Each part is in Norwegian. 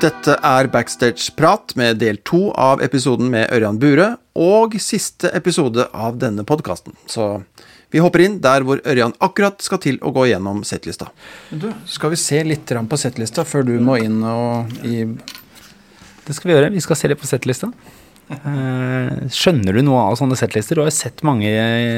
Dette er Backstage-prat med del to av episoden med Ørjan Bure, og siste episode av denne podkasten. Så vi hopper inn der hvor Ørjan akkurat skal til å gå gjennom settlista. Du, skal vi se litt på settlista før du må inn og i Det skal vi gjøre. Vi skal se litt på settlista. Eh, skjønner du noe av sånne settlister? Du har jo sett mange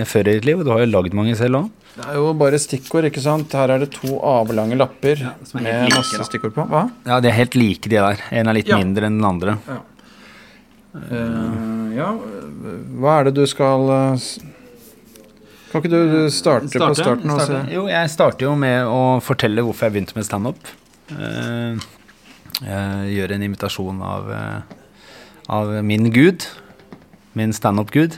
før i ditt liv, og du har jo lagd mange selv òg. Det er jo bare stikkord, ikke sant. Her er det to avlange lapper er med like, masse da. stikkord på. Hva? Ja, de er helt like, de der. En er litt Ja. mindre enn den andre. Eh, ja, hva er det du skal eh, Kan ikke du starte, på starten? Starte. Jo, jeg starter jo med å fortelle hvorfor jeg begynte med standup. Uh, gjøre en invitasjon av, eh, av min gud. Min standup-gud.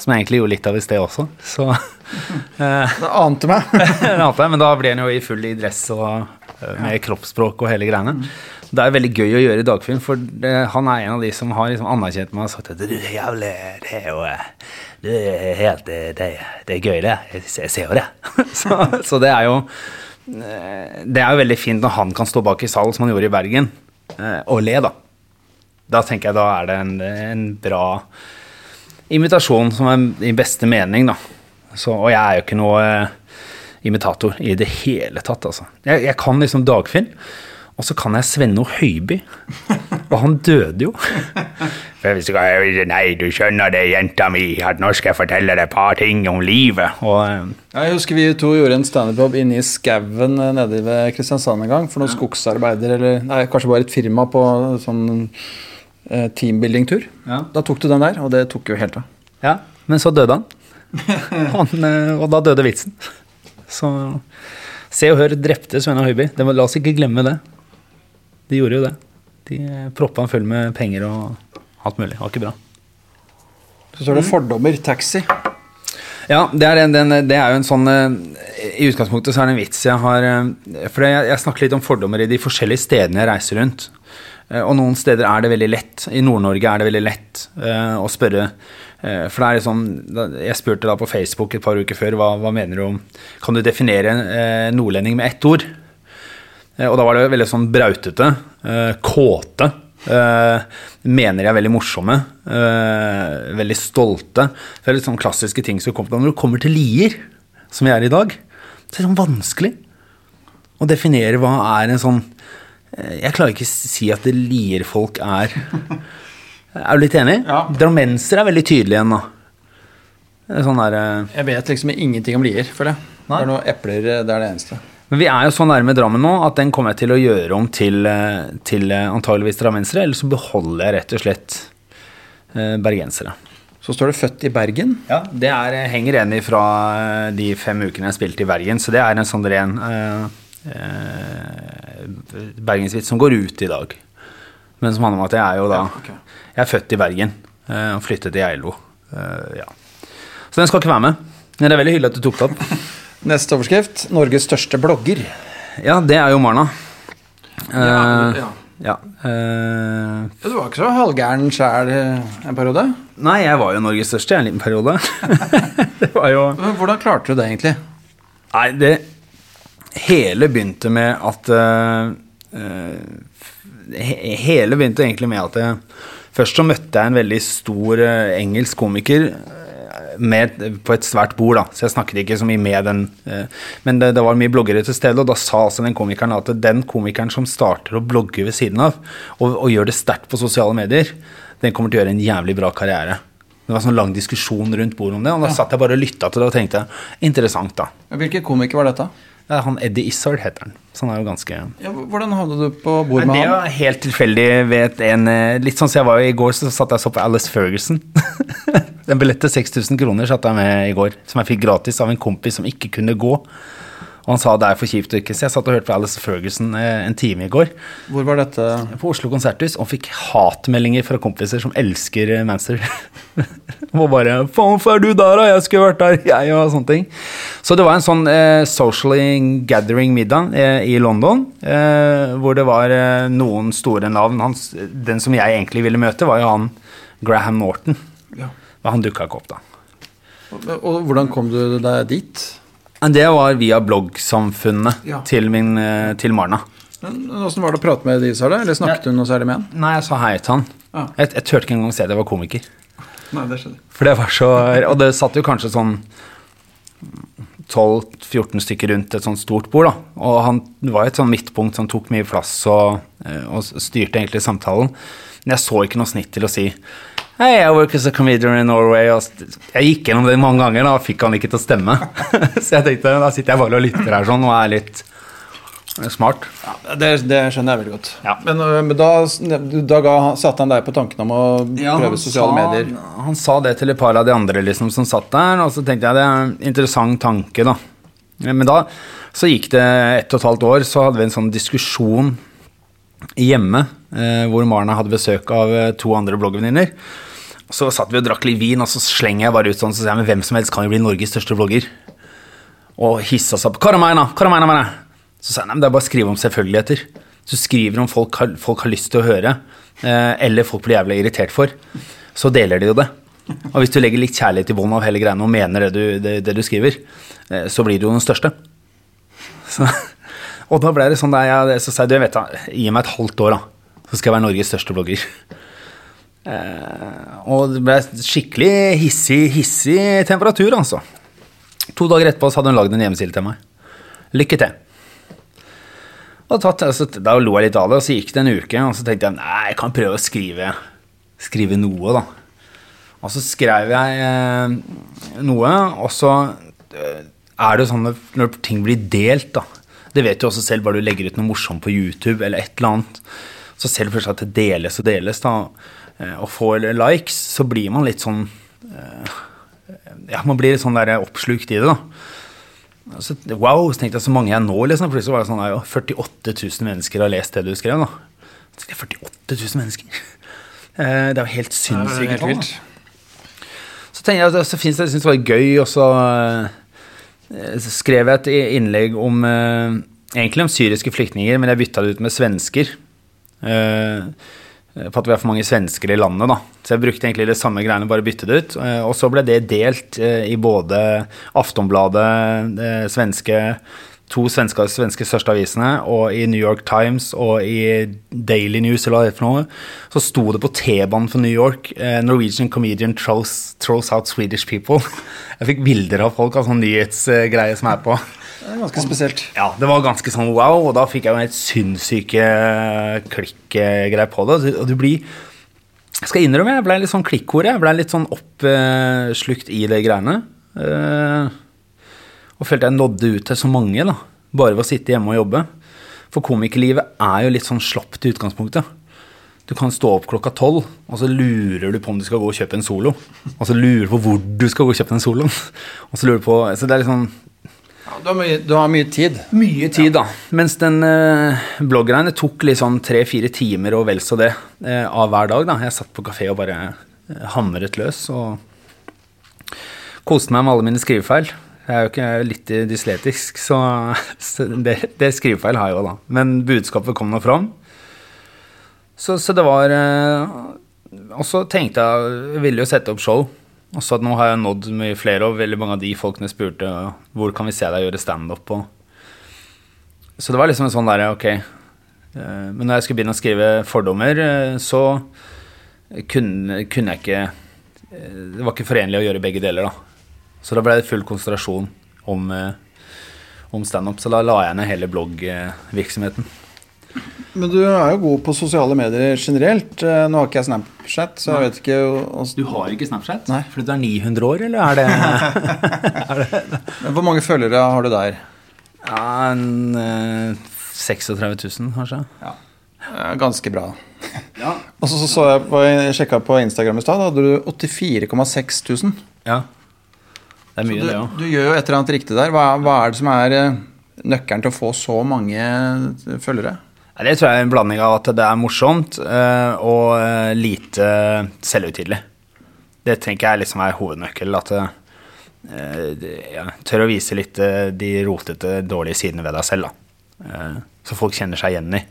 Som jeg egentlig gjorde litt av i sted også. Så eh, Det ante meg. det ante jeg, Men da blir han jo i full i dress og eh, med kroppsspråk og hele greiene. Det er veldig gøy å gjøre i dagfilm, for det, han er en av de som har liksom anerkjent meg og sagt at du er jævlig Det er jo eh, det er helt det, det, er gøy, det. Jeg, ser jo det. så, så det er jo Det er jo veldig fint når han kan stå bak i salen, som han gjorde i Bergen, og le, da. Da tenker jeg da er det en, en bra invitasjon som er i beste mening, da. Så, og jeg er jo ikke noe eh, imitator i det hele tatt, altså. Jeg, jeg kan liksom Dagfinn, og så kan jeg Svenno Høiby. Og han døde jo. For hvis du kan, Nei, du skjønner det, jenta mi, at nå skal jeg fortelle deg et par ting om livet. Og eh, Jeg husker vi to gjorde en standup-jobb inne i skauen eh, nede ved Kristiansand en gang. For noen skogsarbeider, eller nei, kanskje bare et firma på sånn teambuilding-tur. Ja. Da tok du den der, og det tok jo helt av. Ja, men så døde han. han eh, og da døde vitsen. Så Se og Hør drepte Svenna Høiby. Det var, la oss ikke glemme det. De gjorde jo det. De eh, proppa han full med penger og alt mulig. Det var ikke bra. Så står det fordommer. Taxi. Ja, det er, en- den, det er jo en sånn eh, I utgangspunktet så er det en vits jeg har eh, For jeg, jeg snakker litt om fordommer i de forskjellige stedene jeg reiser rundt. Eh, Og noen steder er det veldig lett. I Nord-Norge er det veldig lett eh, å spørre. eh, For det er liksom Jeg spurte da på Facebook et par uker før hva, hva mener du om Kan du definere nordlending med ett ord? Og da var det veldig sånn brautete, kåte, mener jeg er veldig morsomme, veldig stolte. Det er litt sånn klassiske ting som kommer Når du kommer til Lier, som vi er i dag, så er det sånn vanskelig å definere hva er en sånn Jeg klarer ikke å si at det Lier-folk er Er du litt enig? Ja. Drammensere er veldig tydelige igjen, da. Er Sånn der, eh, Jeg vet liksom ingenting om Lier, føler jeg. Nei. Det er noen epler, eh, det er det eneste. Men vi er jo så nærme Drammen nå at den kommer jeg til å gjøre om til, eh, til eh, antageligvis drammensere, eller så beholder jeg rett og slett eh, bergensere. Så står det 'født i Bergen'. Ja, Det er, eh, henger igjen fra de fem ukene jeg spilte i Bergen, så det er en sånn ren eh, eh, bergensvits som går ut i dag. Men som handler om at jeg er jo da ok. Jeg er født i Bergen eh, og flyttet til Geilo. Eh, ja. Så den skal ikke være med. Men det er veldig hyggelig at du tok det opp. Neste overskrift 'Norges største blogger'. Ja, det er jo Marna. Ja, ja. ja. ja. Du var ikke så halvgæren sjæl en periode. nei, jeg var jo Norges største i en liten periode. det var jo Hvordan klarte du det, egentlig? Nei, det Hele begynte med at eh, eh, he- Hele begynte egentlig med at jeg, Først så møtte jeg en veldig stor eh, engelsk komiker med, på et svært bord, da. Så jeg snakket ikke så mye med den. men det, det var mye bloggere til stede, og da sa altså den komikeren at den komikeren som starter å blogge ved siden av, og, og gjør det sterkt på sosiale medier, den kommer til å gjøre en jævlig bra karriere. Det var sånn lang diskusjon rundt bordet om det, og da satt jeg bare og lytta til det og tenkte interessant, da. Hvilken komiker var dette? Det er han Eddie Izzard heter han. Så han er jo ganske Ja, hvordan havnet du på bord med med Det han? var helt tilfeldig ved en eh, Litt sånn som jeg var i går, så satt jeg og så på Alice Ferguson. Den billett til 6000 kroner satt jeg med i går, som jeg fikk gratis av en kompis som ikke kunne gå. Og han sa det er for kjipt å ikke se. Jeg satt og hørte på Alice Ferguson eh, en time i går Hvor var dette? på Oslo konserthus og fikk hatmeldinger fra kompiser som elsker Manster. Manchester. og bare 'Faen, hvorfor er du der, da? Jeg skulle vært der', jeg, og sånne ting. Så det var en sånn eh, socially gathering-middag eh, i London, eh, hvor det var eh, noen store navn. Hans, den som jeg egentlig ville møte, var jo han Graham Norton. Ja. Men han dukka ikke opp, da. Og, og hvordan kom du deg dit? Det var via bloggsamfunnet Ja. til, min, eh, til Marna. Åssen var det å prate med de, sa det? Eller snakket du noe særlig med han? Nei, jeg sa hei til han. Ja. Jeg, jeg turte ikke engang se at jeg var komiker. Nei, det skjedde. For det var så Og det satt jo kanskje sånn 12-14 stykker rundt et sånt stort bord, da. Og han var et sånn midtpunkt som tok mye plass og, eh, og styrte egentlig samtalen. Men jeg så ikke noe snitt til å si Hei, I work as a comedian in Norway. Jeg gikk gjennom det mange ganger, da fikk han ikke til å stemme. så jeg tenkte da sitter jeg bare og lytter her sånn og er litt smart. Ja, det, det skjønner jeg veldig godt. Ja. Men, øh, men da, da ga, satte han deg på tanken om å prøve sosiale sa, medier? Han sa det til et par av de andre liksom, som satt der, og så tenkte jeg det er en interessant tanke, da. Men da så gikk det ett og et halvt år, så hadde vi en sånn diskusjon hjemme eh, hvor Marna hadde besøk av eh, to andre bloggvenninner. Så satt vi og drakk litt vin, og så slenger jeg bare ut sånn, så sier jeg men hvem som helst kan jo bli Norges største vlogger. Og hissa seg opp. Er er det meg, da. Så sa jeg nei, men det er bare å skrive om selvfølgeligheter. Så skriver om folk har, folk har lyst til å høre, eh, eller folk blir jævlig irritert for, så deler de jo det. Og hvis du legger litt kjærlighet i bånn av hele greiene og mener det du, det, det du skriver, eh, så blir du jo den største. Så, og da ble det sånn der jeg, Så sa jeg du, jeg vet da, gi meg et halvt år, da. Så skal jeg være Norges største blogger. Eh, og det ble skikkelig hissig, hissig temperatur, altså. To dager etterpå så hadde hun lagd en hjemmeside til meg. Lykke til. Tatt, altså, da lo jeg litt av det, og så gikk det en uke, og så tenkte jeg nei, jeg kan prøve å skrive, skrive noe, da. Og så skrev jeg eh, noe, og så eh, er det jo sånn når ting blir delt, da Det vet du også selv, bare du legger ut noe morsomt på YouTube eller et eller annet, så selv først at det deles og deles, da, og får likes, så blir man litt sånn eh, Ja, man blir litt sånn der oppslukt i det, da. Så, wow, så tenkte jeg så mange jeg nå, liksom. Plutselig var det sånn ja, 48 000 mennesker har lest det du skrev, da. Så det er 48 000 mennesker. Eh, Det er jo helt sinnssykt. helt tall, Så tenkte jeg at så finnes det, jeg synes det var gøy, og så eh, skrev jeg et innlegg om eh, Egentlig om syriske flyktninger, men jeg bytta det ut med svensker. Eh, på at vi har for mange svensker i landet, da. Så jeg brukte egentlig det samme greiene, bare bytte det ut. Eh, Og så ble det delt eh, i både Aftonbladet, det svenske to svenske, svenske største avisene, og i New York Times og i Daily News, eller hva det er for noe, så sto det på T-banen for New York eh, 'Norwegian comedian throws out Swedish people'. Jeg fikk bilder av folk av sånn nyhetsgreie som er på. Det er ganske spesielt. Ja, det var ganske sånn wow, og da fikk jeg jo helt sinnssyke klikkgreier på det. Og du blir Jeg skal innrømme, jeg ble litt sånn klikkhore. Jeg ble litt sånn oppslukt i de greiene. Eh, Og følte jeg nådde ut til så mange, da. Bare ved å sitte hjemme og jobbe. For komikerlivet er jo litt sånn slapt i utgangspunktet. Du kan stå opp klokka tolv, og så lurer du på om du skal gå og kjøpe en solo. Og så lurer du på hvor du skal gå og kjøpe den soloen. Og så lurer du på Så det er litt sånn du, har mye, du har mye tid. mye tid, da. Mens den eh, bloggreiene tok litt sånn tre-fire timer og vel så det eh, av hver dag. da. Jeg satt på kafé og bare eh, hamret løs og koste meg med alle mine skrivefeil. Jeg er jo ikke jeg er litt dysletisk, så, så det, det skrivefeil har jeg jo, da. Men budskapet kom nå fram. Så, så det var eh, Og så tenkte jeg ville jo sette opp show. Og så at nå har jeg nådd mye flere, og veldig mange av de folkene spurte hvor kan vi se deg gjøre standup. Så det var liksom en sånn derre, ok. Eh, Men når jeg skulle begynne å skrive fordommer, eh, så kunne, kunne jeg ikke eh, Det var ikke forenlig å gjøre begge deler, da. Så da ble det full konsentrasjon om, om standup. Så da la jeg ned hele bloggvirksomheten. Men du er jo god på sosiale medier generelt. Eh, Nå har ikke jeg Snapchat, så jeg vet ikke Du har ikke Snapchat? Nei. Fordi du er 900 år, eller er det Men Hvor mange følgere har du der? Ja, en eh, 36 000, kanskje. Ja. Ganske bra. Ja. Og så så, så jeg, på, jeg sjekka på Instagram i stad, da hadde du 84,6 000. ja. Det er mye, Du, det òg. du gjør jo et eller annet riktig der. Hva, hva er det som er eh, nøkkelen til å få så mange eh, følgere? Det tror jeg er en blanding av at det er morsomt eh, og eh, lite selvhøytidelig. Det tenker jeg liksom er hovednøkkel. At jeg det- ja, tør å vise litt eh, de rotete, dårlige sidene ved deg selv. Da. Eh, så folk kjenner seg igjen i.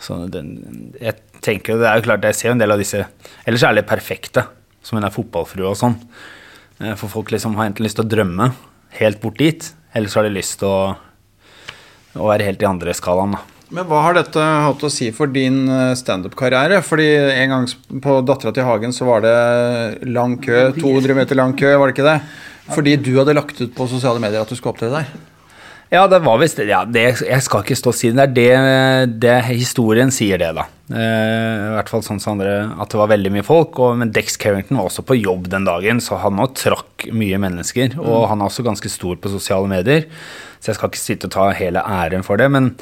Så den, jeg tenker, det er jo klart, jeg ser jo en del av disse Ellers er det perfekte, som hun er fotballfrue og sånn. Eh, For folk liksom har enten lyst til å drømme helt bort dit, eller så har de lyst til å, å være helt i andre skalaen. Da. Men hva har dette hatt å si for din eh, standup-karriere? Fordi en gang på Dattera til Hagen så var det lang kø, 200 meter lang kø, var det ikke det? Fordi du hadde lagt ut på sosiale medier at du skulle opptre der. Ja, det var visst ja, det, Jeg skal ikke stå og si det. Det er det, det historien sier det, da. Eh, I hvert fall sånn som andre, at det var veldig mye folk. Og, men Dex Carrington var også på jobb den dagen, så han òg trakk mye mennesker. Og han er også ganske stor på sosiale medier, så jeg skal ikke sitte og ta hele æren for det. Men,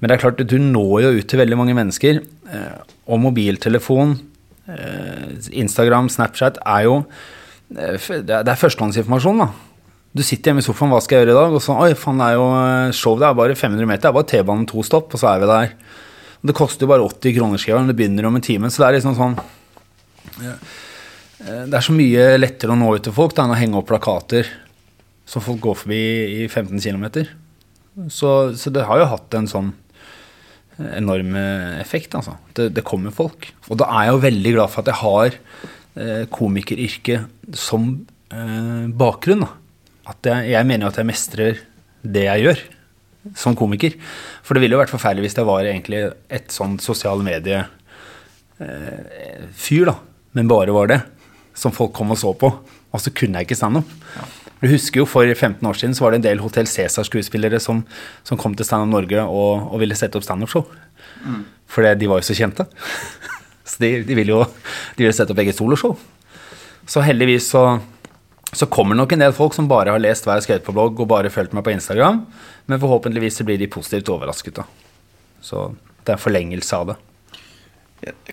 men det er klart, du når jo ut til veldig mange mennesker. Eh, og mobiltelefon, eh, Instagram, Snapchat er jo eh, Det er, førstehåndsinformasjon, da. Du sitter hjemme i sofaen, hva skal jeg gjøre i dag? Og så, oi, faen, det er jo show, det er bare 500 meter, det er bare T-banen to stopp, og så er vi der. Det koster jo bare 80 kroner, skriver det begynner om en time, så det er liksom sånn. Det er så mye lettere å nå ut til folk da, enn å henge opp plakater som folk går forbi i 15 km. Så, så det har jo hatt en sånn enorm effekt, altså. Det, det kommer folk. Og da er jeg jo veldig glad for at jeg har eh, komikeryrket som eh, bakgrunn, da at jeg, jeg mener jo at jeg mestrer det jeg gjør som komiker. For det ville jo vært forferdelig hvis det var egentlig et sånn sosiale medier-fyr, da, men bare var det, som folk kom og så på. Og så kunne jeg ikke standup. Du husker jo For 15 år siden så var det en del Hotell Cæsar-skuespillere som, som, kom til Standup Norge og, og, ville sette opp standup-show. Mm. For de var jo så kjente. så de, de ville jo de ville sette opp eget soloshow. Så heldigvis så så kommer nok en del folk som bare har lest har skrevet på blogg og bare fulgt meg på Instagram, men forhåpentligvis så blir de positivt overrasket. da. Så det er en forlengelse av det.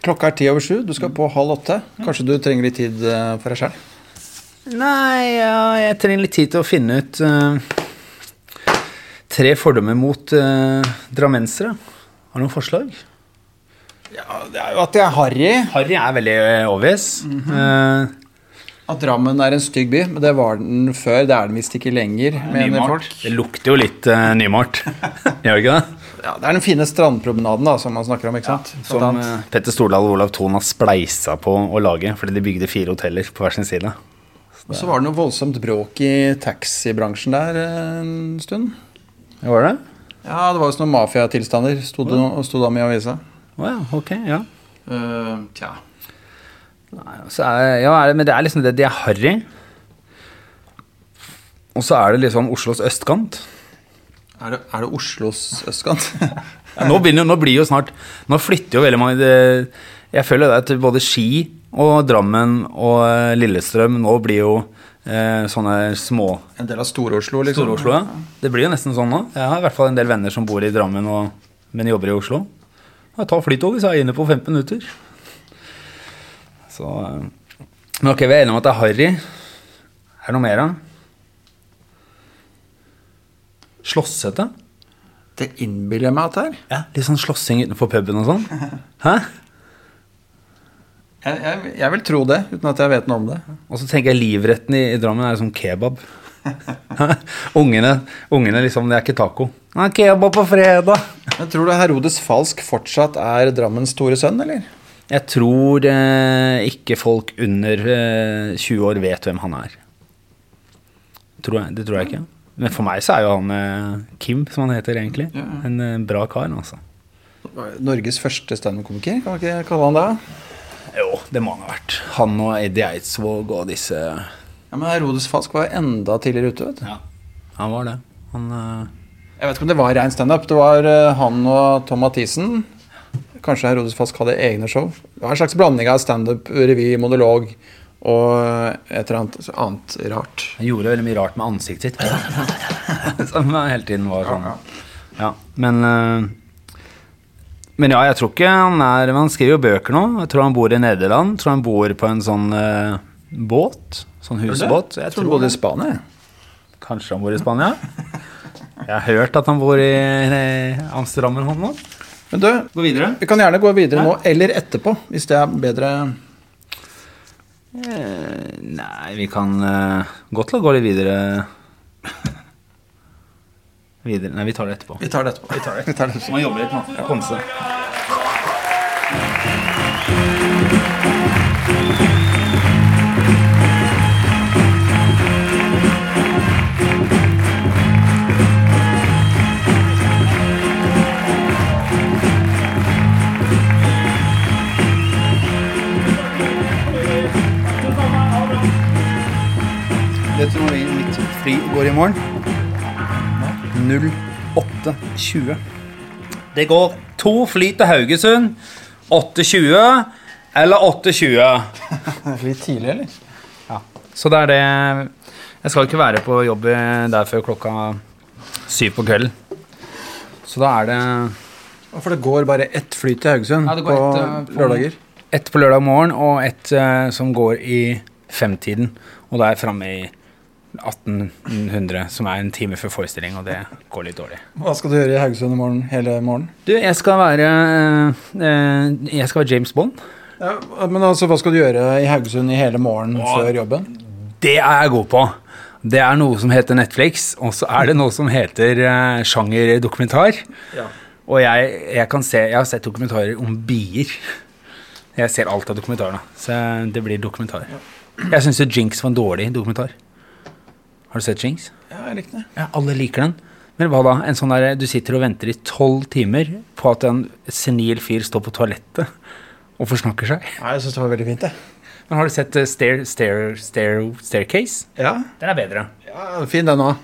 Klokka er ti over sju, du skal på halv åtte. Kanskje du trenger litt tid eh, for deg sjøl? Nei, ja, jeg trenger litt tid til å finne ut uh, tre fordommer mot uh, drammensere. Har du noen forslag? Ja, det er jo at jeg er harry. Harry er veldig obvious. Mm -hmm. at Drammen er en stygg by, men det var den før. Det er den visst ikke lenger. Det lukter jo litt uh, nymalt, gjør det ikke det? Ja, Det er den fine strandpromenaden da, som man snakker om. ikke sant? Ja, som Petter Stordal og Olav Thon har spleisa på å lage, fordi de bygde fire hoteller på hver sin side. Og så var det noe voldsomt bråk i taxibransjen der eh, en stund. Ja, var det? Ja, det var visst noen mafiatilstander, sto det om i avisa. Å oh, ja, ok, ja. Uh, tja. Nei, er, ja, men det er liksom det. De er harry. Og så er det liksom Oslos østkant. Er det, er det Oslos østkant? ja, nå, begynner, nå blir jo snart Nå flytter jo veldig mange det, Jeg føler det at både Ski og Drammen og eh, Lillestrøm nå blir jo eh, sånne små En del av Stor-Oslo, liksom? Stor-Oslo, ja. Det blir jo nesten sånn nå. Jeg har i hvert fall en del venner som bor i Drammen, og, men jobber i Oslo. Jeg tar flytoget, så er jeg inne på 15 minutter. Så eh, Men ok, vi er enige om at det er harry. Er det noe mer, da? Slåssete? Det innbiller jeg meg at det er. Ja, Litt sånn slåssing utenfor puben og sånn? Hæ? Jeg, jeg, jeg, vil tro det, uten at jeg vet noe om det. Og så tenker jeg livretten i, i Drammen er som kebab. ungene, ungene liksom, det er ikke taco. Nei, kebab på fredag! Men Tror du Herodes Falsk fortsatt er Drammens store sønn, eller? Jeg tror eh, ikke folk under eh, 20 år vet hvem han er. Tror jeg, det tror jeg ikke. Men for meg så er jo han eh, Kim, som han heter egentlig. Ja. En eh, bra kar, altså. Norges første standup-komiker, kan man ikke kalle han det? Jo, det må han ha vært. Han og Eddie Eidsvåg og disse Ja, Men Herodes Falsk var enda tidligere ute, vet du. Ja, han var det. Han uh... Jeg vet ikke om det var rein standup. Det var uh, han og Tom Mathisen. Kanskje Herodes Falsk hadde egne show. Det var en slags blanding av standup, revy, monolog og et eller annet, annet rart. Han gjorde veldig mye rart med ansiktet sitt. Som hele tiden var sånn. Ja, men eh, Men ja, jeg tror ikke han er Han skriver jo bøker nå. Jeg tror han bor i Nederland. Jeg tror han bor på en sånn uh, båt. Sånn husbåt. Jeg tror han bodde i Spania. Kanskje han bor i Spania? Jeg har hørt at han bor i Amsterdam eller noe. Men du, gå videre. vi kan gjerne gå videre nå eller etterpå, hvis det er bedre. Eh, nei, vi kan uh, godt la gå litt videre videre. Nei, vi tar det etterpå. Vi tar det etterpå. Vi tar det etterpå. Man jobber litt, nå. man. Komme seg. Dette må vi mitt fri går i morgen. 08.20. Det går to fly til Haugesund. 8.20 eller 8.20. Litt tidlig, eller? Ja. Så det er det Jeg skal ikke være på jobb der før klokka syv på kvelden. Så da er det For det går bare ett fly til Haugesund Ja, det på, ett, eh, på- lørdager? ett på lørdag morgen og ett uh, som går i femtiden. Og da er jeg framme i 1800, som er en time før forestilling, og det går litt dårlig. Hva skal du gjøre i Haugesund i morgen, hele morgen? Du, jeg skal være eh, Jeg skal være James Bond. Ja, men altså, hva skal du gjøre i Haugesund i hele morgen før jobben? Det er jeg god på. Det er noe som heter Netflix, og så er det noe som heter uh, sjangerdokumentar. Og jeg, jeg kan se Jeg har sett dokumentarer om bier. Jeg ser alt av dokumentarene, så det blir dokumentar. Jeg syns Jinx var en dårlig dokumentar. Har du sett Jinx? Ja, jeg likte det. Ja, alle liker den. Men hva da? En sånn der, Du sitter og venter i tolv timer på at en senil fyr står på toalettet og forsnakker seg. Nei, jeg syns det var veldig fint, jeg. Men har du sett eh, stair, stair, stair, Staircase? Ja. Den er bedre. ja, fin den òg.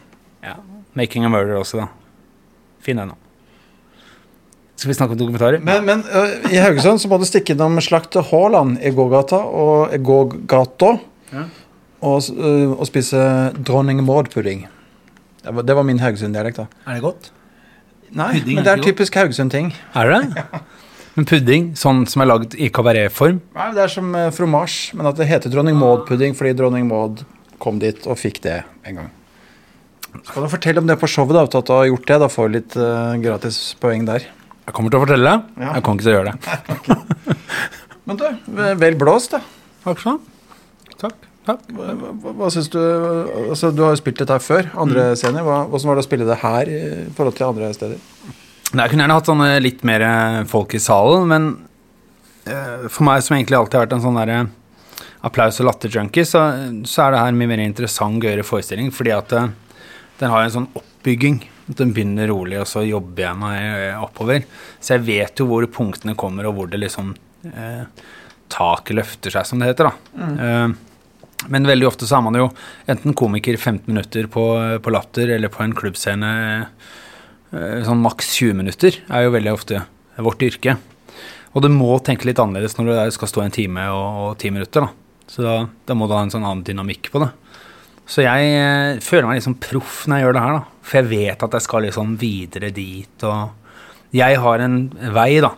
Ja. Making a Murder også, da. Fin den òg. Skal vi snakke om dokumentarer? Men, men uh, i Haugesund så må du stikke innom Slakt Haaland i gågata og gågata Ja. Og, øh, og spise dronning Maud-pudding. Det, var- det var min Haugesund-dialekt, da. Er det godt? Nei, Pudding men det er er typisk Haugesund-ting. Er det? Men pudding, sånn som er lagd i kabaretform Nei, Det er som uh, fromasj, men at det heter dronning Maud-pudding fordi dronning Maud kom dit og fikk det en gang. Skal du fortelle om det på showet, da, at du har gjort det? Da får du litt uh, gratis poeng der. Jeg kommer til å fortelle det. Ja. Jeg kommer ikke til å gjøre det. Men du, vel blåst, da. Takk skal du ha. Takk. Takk. Hva, hva, hva syns du altså, Du har jo spilt dette her før, andre scener. Hva, hvordan var det å spille det her i forhold til andre steder? Nei, Jeg kunne gjerne hatt sånne litt mer eh, folk i salen, men uh, for meg som egentlig alltid har vært en sånn derre applaus- og latter-junkie, så, så er det her mye mer interessant, gøyere forestilling, fordi at uh, den har en sånn oppbygging. At den begynner rolig, og så jobber jeg meg oppover. Så jeg vet jo hvor punktene kommer, og hvor det liksom Taket løfter seg, som det heter, da. Eh, men veldig ofte så er man jo enten komiker 15 minutter på, på latter eller på en klubbscene eh, sånn maks 20 minutter er jo veldig ofte vårt yrke. Og du må tenke litt annerledes når du skal stå en time og, og ti minutter. da. Så da, da må du ha en sånn annen dynamikk på det. Så jeg eh, føler meg liksom proff når jeg gjør det her, da. For jeg vet at jeg skal liksom videre dit, og jeg har en vei, da.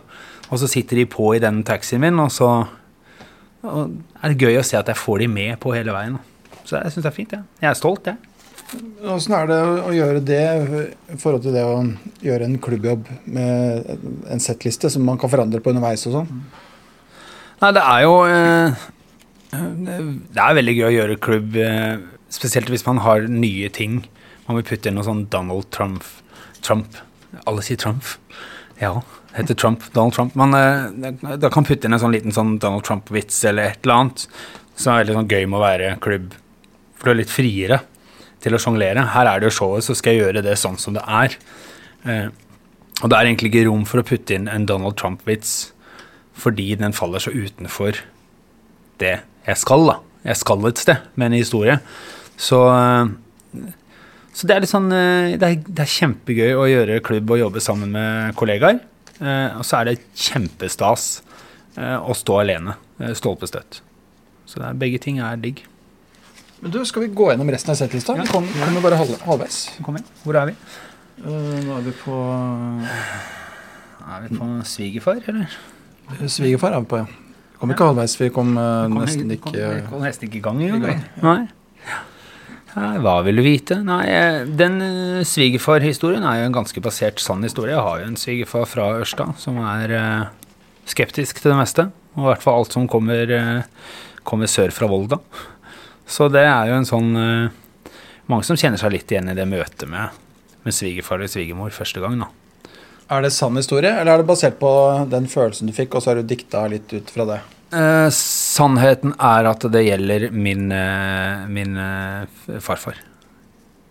Og så sitter de på i den taxien min, og så og er det gøy å se at jeg får de med på hele veien. Så jeg syns det er fint, jeg. Jeg er stolt, jeg. Åssen er det å gjøre det i forhold til det å gjøre en klubbjobb med en settliste som man kan forandre på underveis og sånn? Nei, det er jo eh, Det er veldig gøy å gjøre klubb, eh, spesielt hvis man har nye ting. Man vil putte inn noe sånn Donald Trump Trump. Alle sier Trump. Ja, heter Trump. Donald Trump. Men uh, da kan putte inn en sånn liten sånn Donald Trump-vits eller et eller annet som er veldig sånn gøy med å være klubb. For du er litt friere til å sjonglere. Her er det jo showet, så skal jeg gjøre det sånn som det er. Uh, og det er egentlig ikke rom for å putte inn en Donald Trump-vits fordi den faller så utenfor det jeg skal, da. Jeg skal et sted med en historie. Så, uh, så det er litt sånn det er, det er kjempegøy å gjøre klubb og jobbe sammen med kollegaer. Eh, og så er det kjempestas eh, å stå alene, eh, stolpestøtt. Så det er, begge ting er digg. Men du, Skal vi gå gjennom resten av settlista? Vi kom- kommer bare halv, halvveis. Kom igjen. Hvor er vi? nå er vi på Er vi på svigerfar, eller? Svigerfar. er vi på, ja. Vi kom ikke halvveis, vi kom eh, Kom- nesten ikke ikke kom nesten ikke i gang engang. i gang. Nei. Nei, hva vil du vite? Nei, eh, Den eh, svigerfarhistorien er jo en ganske basert sann historie. Jeg har jo en svigerfar fra Ørsta som er eh, skeptisk til det meste. Og i hvert fall alt som kommer, kommer sør fra Volda. Så det er jo en sånn Mange som kjenner seg litt igjen i det møtet med, med svigerfar og svigermor første gang. da. Er det sann historie, eller er det basert på den følelsen du fikk, og så har du dikta litt ut fra det? Eh, sannheten er at det gjelder min, eh, min eh, farfar.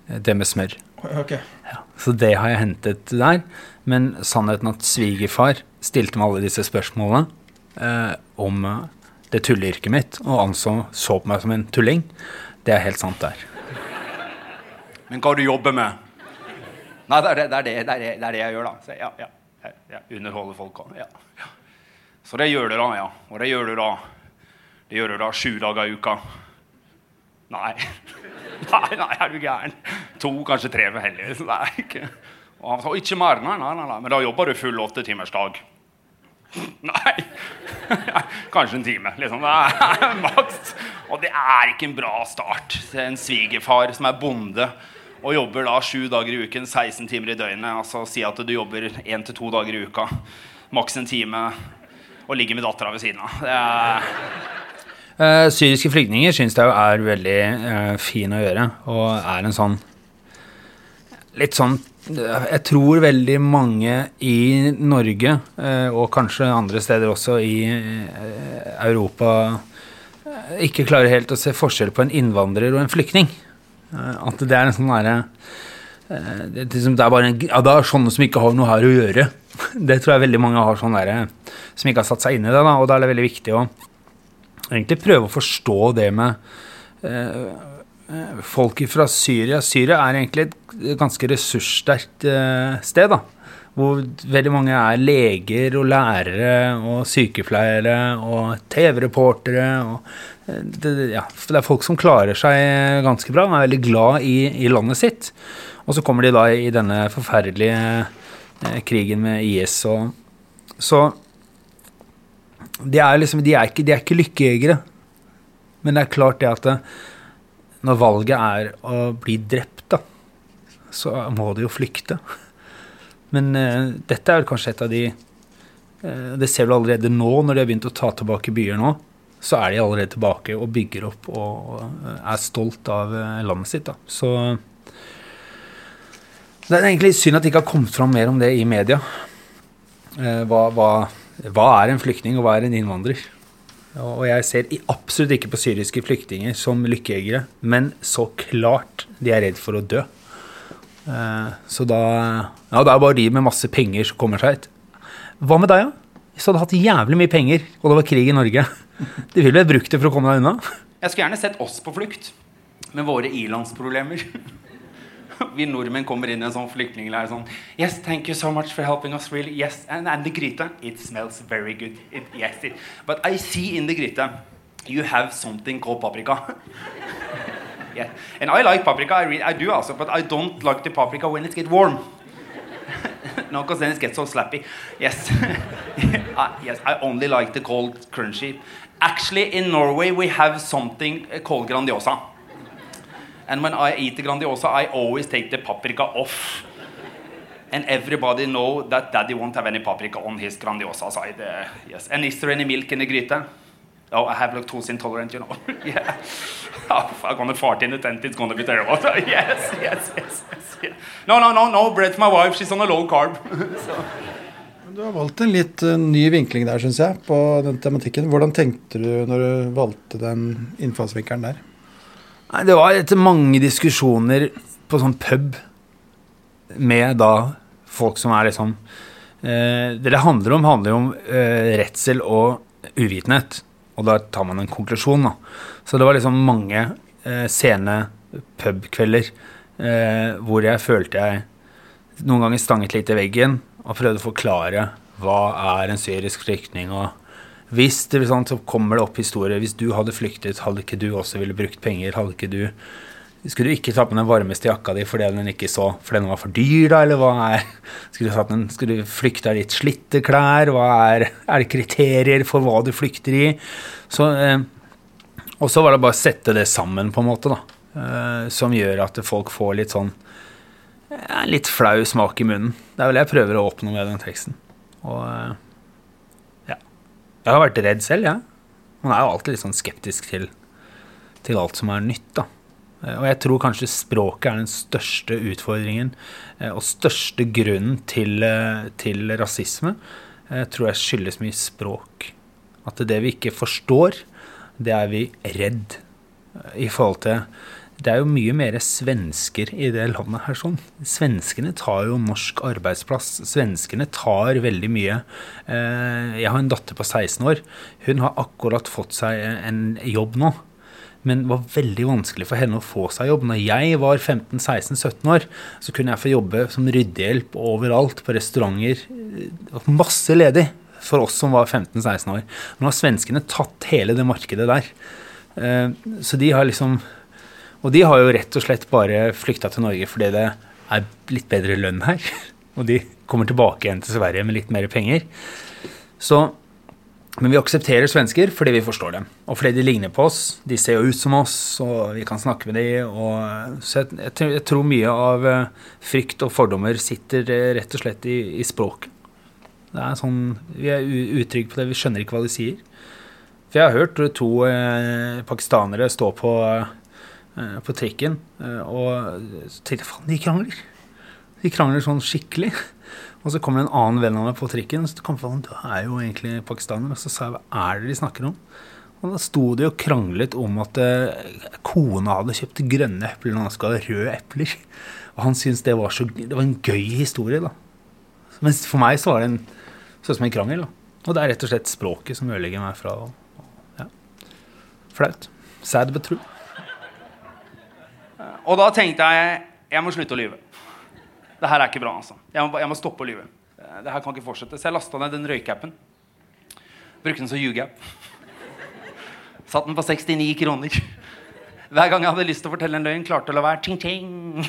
Det med smør. Okay. Ja, så det har jeg hentet der. Men sannheten at svigerfar stilte meg alle disse spørsmålene eh, om eh, det tulleyrket mitt, og anså så på meg som en tulling, det er helt sant der. Men hva du jobber med? Nei, det er det, det, er det, det, er det, det er det jeg gjør, da. Så ja, ja, jeg, jeg underholder folk òg. Ja, ja. Så det gjør du da, ja. Og det gjør du da Det gjør du da sju dager i uka. Nei. Nei, nei, er du gæren? To, kanskje tre for hellig. Er ikke Og han sa ikke mer. Nei, nei, nei, nei. Men da jobber du full åttetimersdag. Nei. Kanskje en time. liksom. Er maks. Og det er ikke en bra start. En svigerfar som er bonde og jobber da sju dager i uken, 16 timer i døgnet. Altså Si at du jobber én til to dager i uka, maks en time, og ligger med dattera ved siden av. Det er Uh, syriske flyktninger syns jeg er veldig uh, fin å gjøre, og er en sånn Litt sånn Jeg tror veldig mange i Norge, uh, og kanskje andre steder også i Europa, ikke klarer helt å se forskjell på en innvandrer og en flyktning. at det er en sånn derre det, det, er bare en, ja, det er sånne som ikke har noe her å gjøre. Det tror jeg veldig mange har sånn der, som ikke har satt seg inn i det. Da, og da er det veldig viktig å egentlig prøve å forstå det med eh, folk fra Syria. Syria er egentlig et ganske ressurssterkt eh, sted. da, Hvor veldig mange er leger og lærere og sykepleiere og TV-reportere. det, ja, det er folk som klarer seg ganske bra, er veldig glad i, i landet sitt. Og så kommer de da i denne forferdelige eh, krigen med IS. og så de er, liksom, de er, ikke, de er ikke lykkejegere. Men det er klart det at det, når valget er å bli drept, da, så må de jo flykte. Men uh, dette er kanskje et av de uh, Det ser du allerede nå, når de har begynt å ta tilbake byer nå. Så er de allerede tilbake og bygger opp og, er stolt av landet sitt. Da. Så det er egentlig synd at det ikke har kommet fram mer om det i media. hva, hva hva er en flyktning, og hva er en innvandrer? Og jeg ser absolutt ikke på syriske flyktninger som lykkejegere, men så klart de er redd for å dø. Eh, så da Ja, det er bare de med masse penger som kommer seg ut. Hva med deg, da? Hvis du hadde hatt jævlig mye penger, og det var krig i Norge, du ville vel brukt det for å komme deg unna? Jeg skulle gjerne sett oss på flukt med våre ilandsproblemer. vi nordmenn kommer inn i en sånn flyktningleir sånn Yes, thank you so much for helping us, really. Yes, and, and the gryte. It smells very good. It, yes, it. But I see in the gryte you have something called paprika. yeah. And I like paprika, I, really, I do also, but I don't like the paprika when it gets warm. no, because then it gets so slappy. Yes. uh, yes, I only like the cold crunchy. Actually, in Norway, we have something called Grandiosa. And when I eat the Grandiosa, I always take the paprika off. And everybody know that daddy won't have any paprika on his Grandiosa side. Uh, yes. And is there any milk in the gryte? Oh, I have lactose intolerant, you know. yeah. Oh, if I'm gonna fart in the tent, it's gonna be terrible. yes, yes, yes, yes. Yeah. No, no, no, no bread for my wife. She's on a low carb. so. Du har valgt en litt uh, ny vinkling der, syns jeg, på den tematikken. Hvordan tenkte du når du valgte den innfallsvinkelen der? Nei, det var etter mange diskusjoner på sånn pub med da folk som er liksom eh, Det det handler om, handler om eh, redsel og uvitenhet. Og da tar man en konklusjon, da. Så det var liksom mange eh, sene pubkvelder eh, hvor jeg følte jeg noen ganger stanget litt i veggen og prøvde å forklare hva er en syrisk flyktning, og hvis det sånn, så kommer det opp historier. Hvis du hadde flyktet, hadde ikke du også ville brukt penger? Hadde ikke du Skulle du ikke ta på den varmeste jakka di fordi den ikke så fordi den var for dyr, da, eller hva er Skulle du, den, skulle du flykte av litt slitte klær? Hva er, er det kriterier for hva du flykter i? Så, eh, og så var det bare å sette det sammen, på en måte, da. Eh, som gjør at folk får litt sånn eh, Litt flau smak i munnen. Det er vel jeg prøver å oppnå med den teksten. Og eh, jeg har vært redd selv, jeg. Ja. Man er jo alltid litt sånn skeptisk til, til alt som er nytt, da. Eh, og jeg tror kanskje språket er den største utfordringen eh, og største grunnen til, eh, til rasisme. Jeg tror jeg skyldes mye språk. At det vi ikke forstår, det er vi redd i forhold til det er jo mye mer svensker i det landet her. sånn. Svenskene tar jo norsk arbeidsplass. Svenskene tar veldig mye. Eh, jeg har en datter på 16 år. Hun har akkurat fått seg en jobb nå. men det var veldig vanskelig for henne å få seg jobb. Når jeg var 15-16-17 år, så kunne jeg få jobbe som ryddehjelp overalt, på restauranter. Masse ledig for oss som var 15-16 år. Nå har svenskene tatt hele det markedet der. Eh, så de har liksom Og de har jo rett og slett bare flykta til Norge fordi det er litt bedre lønn her. Og de kommer tilbake igjen til Sverige med litt mer penger. Så men vi aksepterer svensker fordi vi forstår dem, og fordi de ligner på oss. De ser jo ut som oss, og vi kan snakke med dem. Så jeg, jeg, tror mye av eh, frykt og fordommer sitter eh, rett og slett i, i språket. Det er sånn, Vi er utrygge på det, vi skjønner ikke hva de sier. For jeg har hørt to eh, pakistanere stå på, eh, på trikken, eh, og så tenkte jeg faen, de krangler. De krangler sånn skikkelig. Og så kommer det en annen venn av meg på trikken, så kom på, du er jo egentlig pakistaner. Og så sa jeg hva er det de snakker om? Og da sto de og kranglet om at eh, kona hadde kjøpt grønne epler når han skal ha røde epler. Og han syntes det var, så, det var en gøy historie, da. Mens for meg så var det en, sånn som en krangel. da. Og det er rett og slett språket som ødelegger meg fra ja. Flaut. Sad but true. Og da tenkte jeg jeg må slutte å lyve. Det her er ikke bra. altså. Jeg må, jeg må stoppe å lyve. Eh, det her kan ikke fortsette. Så jeg lasta ned den røykappen. Brukte den som ljugeapp. Satt den på 69 kroner. Hver gang jeg hadde lyst til å fortelle en løgn, klarte å la være. Ting, ting.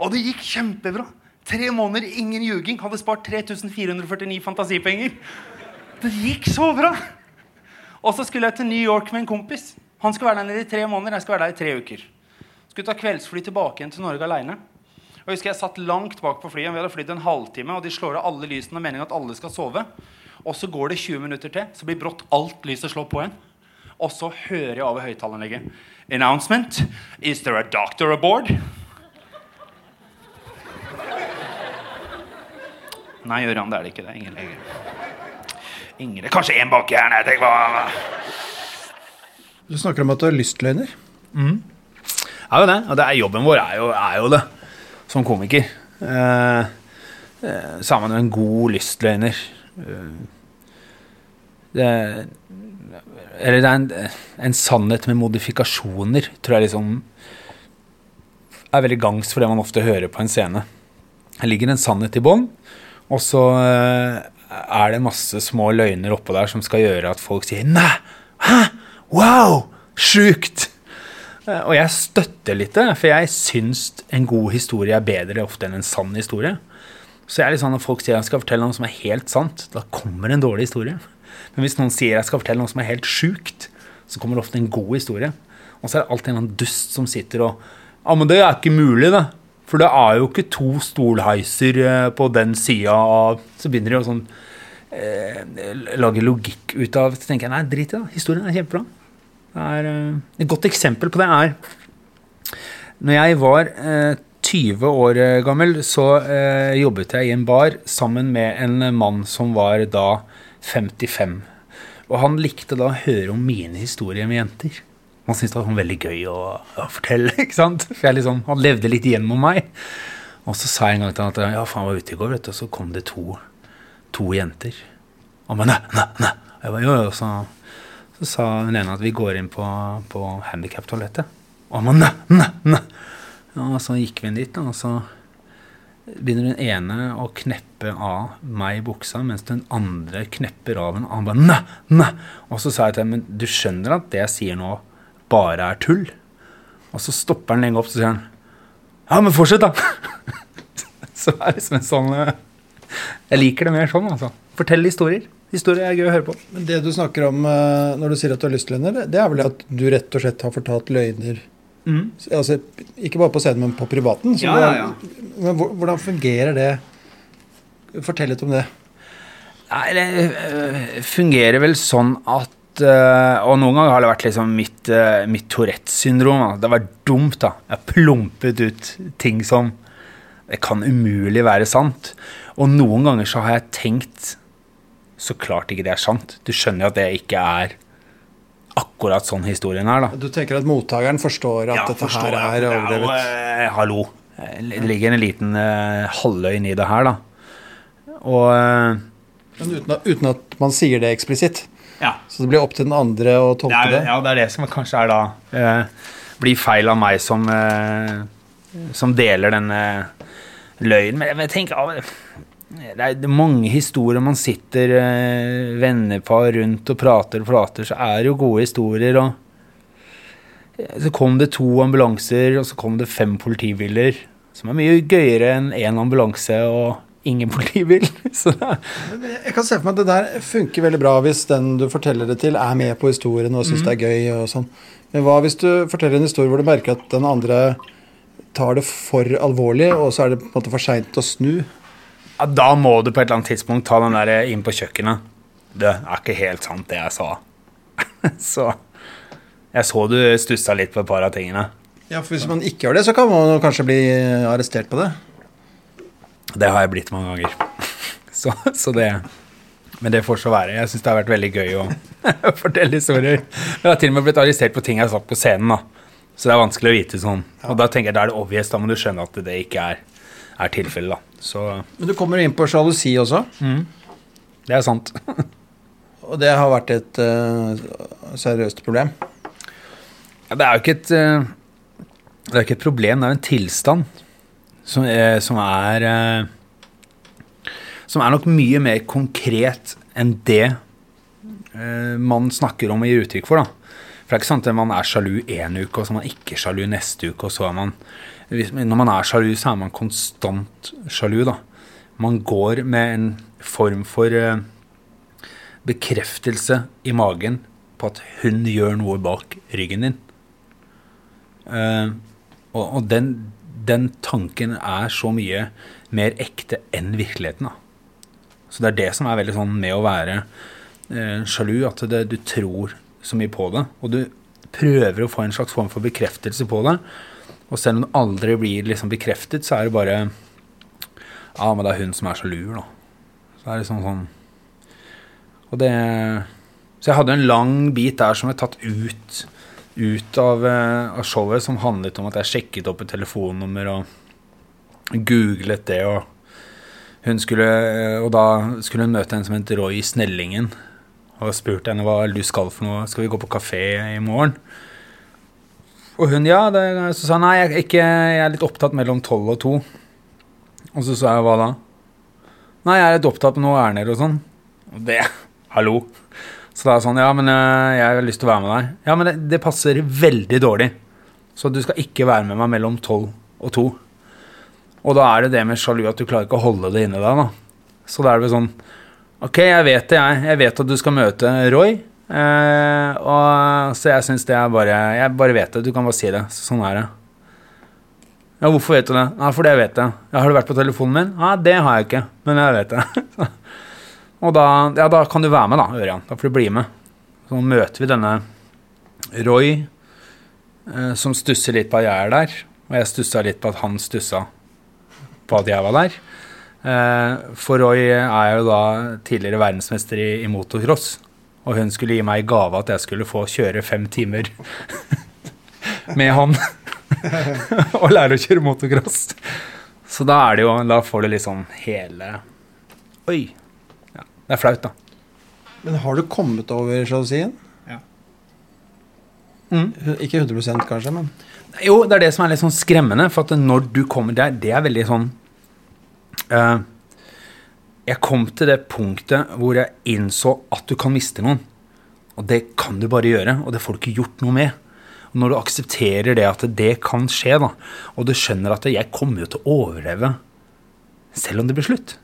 Og det gikk kjempebra. Tre måneder, ingen ljuging. Hadde spart 3449 fantasipenger. Det gikk så bra! Og så skulle jeg til New York med en kompis. Han skulle være der nede i tre måneder. Jeg skulle være der i tre uker. Skulle ta kveldsfly tilbake igjen til Norge aleine. Og jeg husker jeg satt langt bak på flyet. Vi hadde flydd en halvtime, og de slår av alle lysene. Meningen at alle skal sove. Og så går det 20 minutter til, så blir brått alt lyset slått på igjen. Og så hører jeg over høyttaleranlegget Announcement. Is there a doctor aboard? Nei, Gøran, det er det ikke. Det er ingen lege. Ingen, kanskje én baki her. Nei, tenk hva Du snakker om at du har lystløgner. Mm. Er jo det. Og det er jobben vår er jo, er jo det som komiker. Eh, eh, man jo en god lystløgner. Eh, det, eller det er en, en, sannhet med modifikasjoner, tror jeg liksom er veldig gangs for det man ofte hører på en scene. Det ligger en sannhet i bånn, og så eh, er det masse små løgner oppå der som skal gjøre at folk sier 'Nei! Hæ? Wow! Sjukt!' Eh, og jeg støtter litt det, for jeg syns en god historie er bedre ofte enn en sann historie. Så jeg er litt sånn Når folk sier jeg skal fortelle noe som er helt sant, da kommer en dårlig historie. Men hvis noen sier jeg skal fortelle noe som er helt sjukt, så kommer det ofte en god historie. Og så er det alltid en annen dust som sitter og Ja, men det er ikke mulig, det. For det er jo ikke to stolheiser eh, på den sida av Så begynner de å sånn eh, lage logikk ut av Så tenker jeg nei, drit i det. Historien er kjempebra. Er, eh, et godt eksempel på det er Når jeg var 20 eh, år gammel, så eh, jobbet jeg i en bar sammen med en mann som var da 55. Og han likte da å høre om mine historier med jenter. Han syntes det var sånn veldig gøy å, å, fortelle. ikke sant? For liksom, Han levde litt gjennom meg. Og så sa jeg en gang til han at ja, faen, var ute i går, vet du, og så kom det to, to jenter. Og han ba nei, nei, nei. Jeg bare, jo, jo, så så sa hun ene at vi går inn på, på handikaptoalettet. Og man, ba nei, nei, nei. Og så gikk vi inn dit, og så begynner den ene å kneppe av meg i buksa, mens den andre knepper av en Han bare. Og så sa jeg til henne, men du skjønner at det jeg sier nå, bare er tull? Og så stopper han lenge opp, så sier han ja, men fortsett, da. så er det liksom en sånn eh, Jeg liker det mer sånn, altså. Fortell historier historie er gøy å høre på. Men Det du snakker om eh, når du sier at du har lystløgner, det er vel at du rett og slett har fortalt løgner mm. altså, Ikke bare på scenen, men på privaten. Ja, ja, ja. Men hvordan fungerer det? Fortell litt om det. Nei, det øh, fungerer vel sånn at øh, Og noen ganger har det vært liksom mitt, mitt Tourettes syndrom. Det har vært dumt, da. Jeg har plumpet ut ting som Det kan umulig være sant. Og noen ganger så har jeg tenkt så klart ikke det er sant. Du skjønner jo at det ikke er akkurat sånn historien er, da. Du tenker at mottakeren forstår at ja, dette forstår, her er overdrevet? Ja, eh, hallo. Det ligger en liten eh, halvøyn i det her, da. Og eh, Men uten at, uten at man sier det eksplisitt? Ja. Så det blir opp til den andre å Det er, det. ja, det er det som kanskje er da eh, Blir feil av meg som eh, Som deler denne løgnen. Men jeg- men jeg tenker det er mange historier man sitter eh, vennepar rundt og prater og prater, så er det jo gode historier. og Så kom det to ambulanser, og så kom det fem politibiler. Som er mye gøyere enn én ambulanse og ingen politibil. Jeg kan se for meg at det der funker veldig bra hvis den du forteller det til, er med på historien og syns det er gøy. og sånn. Men hva hvis du forteller en historie hvor du merker at den andre tar det for alvorlig, og så er det på en måte for seint å snu? Ja, da må du på et eller annet tidspunkt ta den der inn på kjøkkenet. Det er ikke helt sant, det jeg sa. så Jeg så du stussa litt på et par av tingene. Ja, for Hvis man ikke gjør det, så kan man kanskje bli arrestert på det. Det har jeg blitt mange ganger. så, så det Men det får så være. Jeg syns det har vært veldig gøy å fortelle historier. Jeg har til og med blitt arrestert på ting jeg har sagt på scenen. da. Så det er vanskelig å vite sånn. Og da tenker jeg da er det obvious, da må du skjønne at det ikke er, er tilfellet. da. Så Men du kommer inn på sjalusi også, det er sant. og det har vært et uh, seriøst problem. Det er jo ikke et uh, Det er ikke et problem, det er en tilstand som, uh, som er Som er nok mye mer konkret enn det eh, man snakker om og gir uttrykk for. da. For det er ikke sant at man er sjalu én uke, og så er man ikke sjalu neste uke, og så er man Når man er sjalu, så er man konstant sjalu, da. Man går med en form for eh, bekreftelse i magen på at hun gjør noe bak ryggen din. Eh, og den, den tanken er så mye mer ekte enn virkeligheten. da. Så det er det som er veldig sånn med å være eh, sjalu, at det, du tror så mye på det. Og du prøver å få en slags form for bekreftelse på det. Og selv om det aldri blir liksom bekreftet, så er det bare Ja, men det er hun som er sjalu, da. Så det liksom sånn Og det Så jeg hadde en lang bit der som jeg tatt ut ut av, eh, av showet, som handlet om at jeg sjekket opp et telefonnummer og googlet det, og hun skulle Og da skulle hun møte en som het Roy Snellingen. Og spurte henne hva du skal for noe. Skal vi gå på kafé i morgen? Og hun ja. Det, så sa hun nei, jeg, ikke, jeg er litt opptatt mellom tolv og to. Og så sa jeg hva da? Nei, jeg er litt opptatt med noe ærender og sånn. Og det Hallo. Så da er det sånn, ja, men øh, jeg har lyst til å være med deg. Ja, men det, det passer veldig dårlig. Så du skal ikke være med meg mellom tolv og to. Og da er det det med sjalu at du klarer ikke å holde det inni deg, da. Så da er det vel sånn Ok, jeg vet det, jeg. Jeg vet at du skal møte Roy. Eh, og, så jeg syns det er bare Jeg bare vet det. Du kan bare si det. Sånn er det. Ja, hvorfor vet du det? Ja, fordi jeg vet det. Ja, har du vært på telefonen min? Nei, det har jeg ikke, men jeg vet det. og da, ja, da kan du være med, da, Ørjan. Da får du bli med. Så møter vi denne Roy, eh, som stusser litt på at jeg er der. Og jeg stussa litt på at han stussa på at jeg var der. Eh, for Roy er jo da tidligere verdensmester i, i motocross. Og hun skulle gi meg i gave at jeg skulle få kjøre fem timer med han. og lære å kjøre motocross. Så da er det jo Da får du liksom hele Oi. Ja, det er flaut, da. Men har du kommet over sjalusien? Ja. Mm. Ikke 100% kanskje, men Jo, det er det som er litt sånn skremmende, for at når du kommer der, det er veldig sånn eh, Jeg kom til det punktet hvor jeg innså at du kan miste noen. Og det kan du bare gjøre, og det får du ikke gjort noe med. Og når du aksepterer det at det kan skje, da, og du skjønner at jeg kommer jo til å overleve selv om det blir slutt.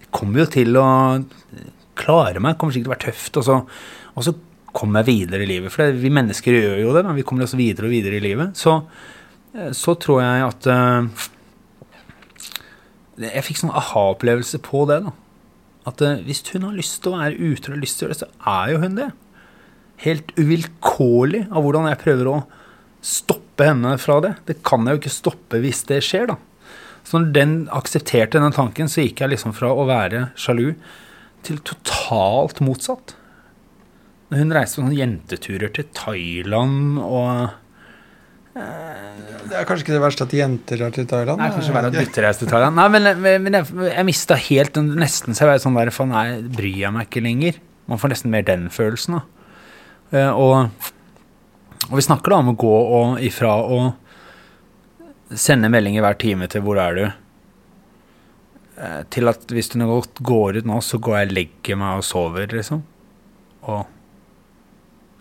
Jeg kommer jo til å klare meg, kommer sikkert til å være tøft, og så, og så kommer jeg videre i livet. For vi mennesker gjør jo det, men vi kommer også videre og videre i livet. Så, så tror jeg at eh, Jeg fikk sånn aha-opplevelse på det, da. At eh, hvis hun har lyst til å være ute og lyst til å gjøre det, så er jo hun det. Helt uvilkårlig av hvordan jeg prøver å stoppe henne fra det. Det kan jeg jo ikke stoppe hvis det skjer, da. Så når den aksepterte den tanken, så gikk jeg liksom fra å være sjalu til totalt motsatt. Når hun reiste på sånne jenteturer til Thailand og Det er kanskje ikke det verste at jenter drar til Thailand? Nei, kanskje verre at gutter reiser til Thailand. Nei, men, men jeg, jeg mista helt nesten så jeg var sånn der Faen, nei, bryr jeg meg ikke lenger? Man får nesten mer den følelsen. da. Eh, og, og vi snakker da om å gå og, ifra å sende meldinger hver time til 'hvor er du', eh, til at hvis du godt går ut nå, så går jeg og legger meg og sover, liksom. Og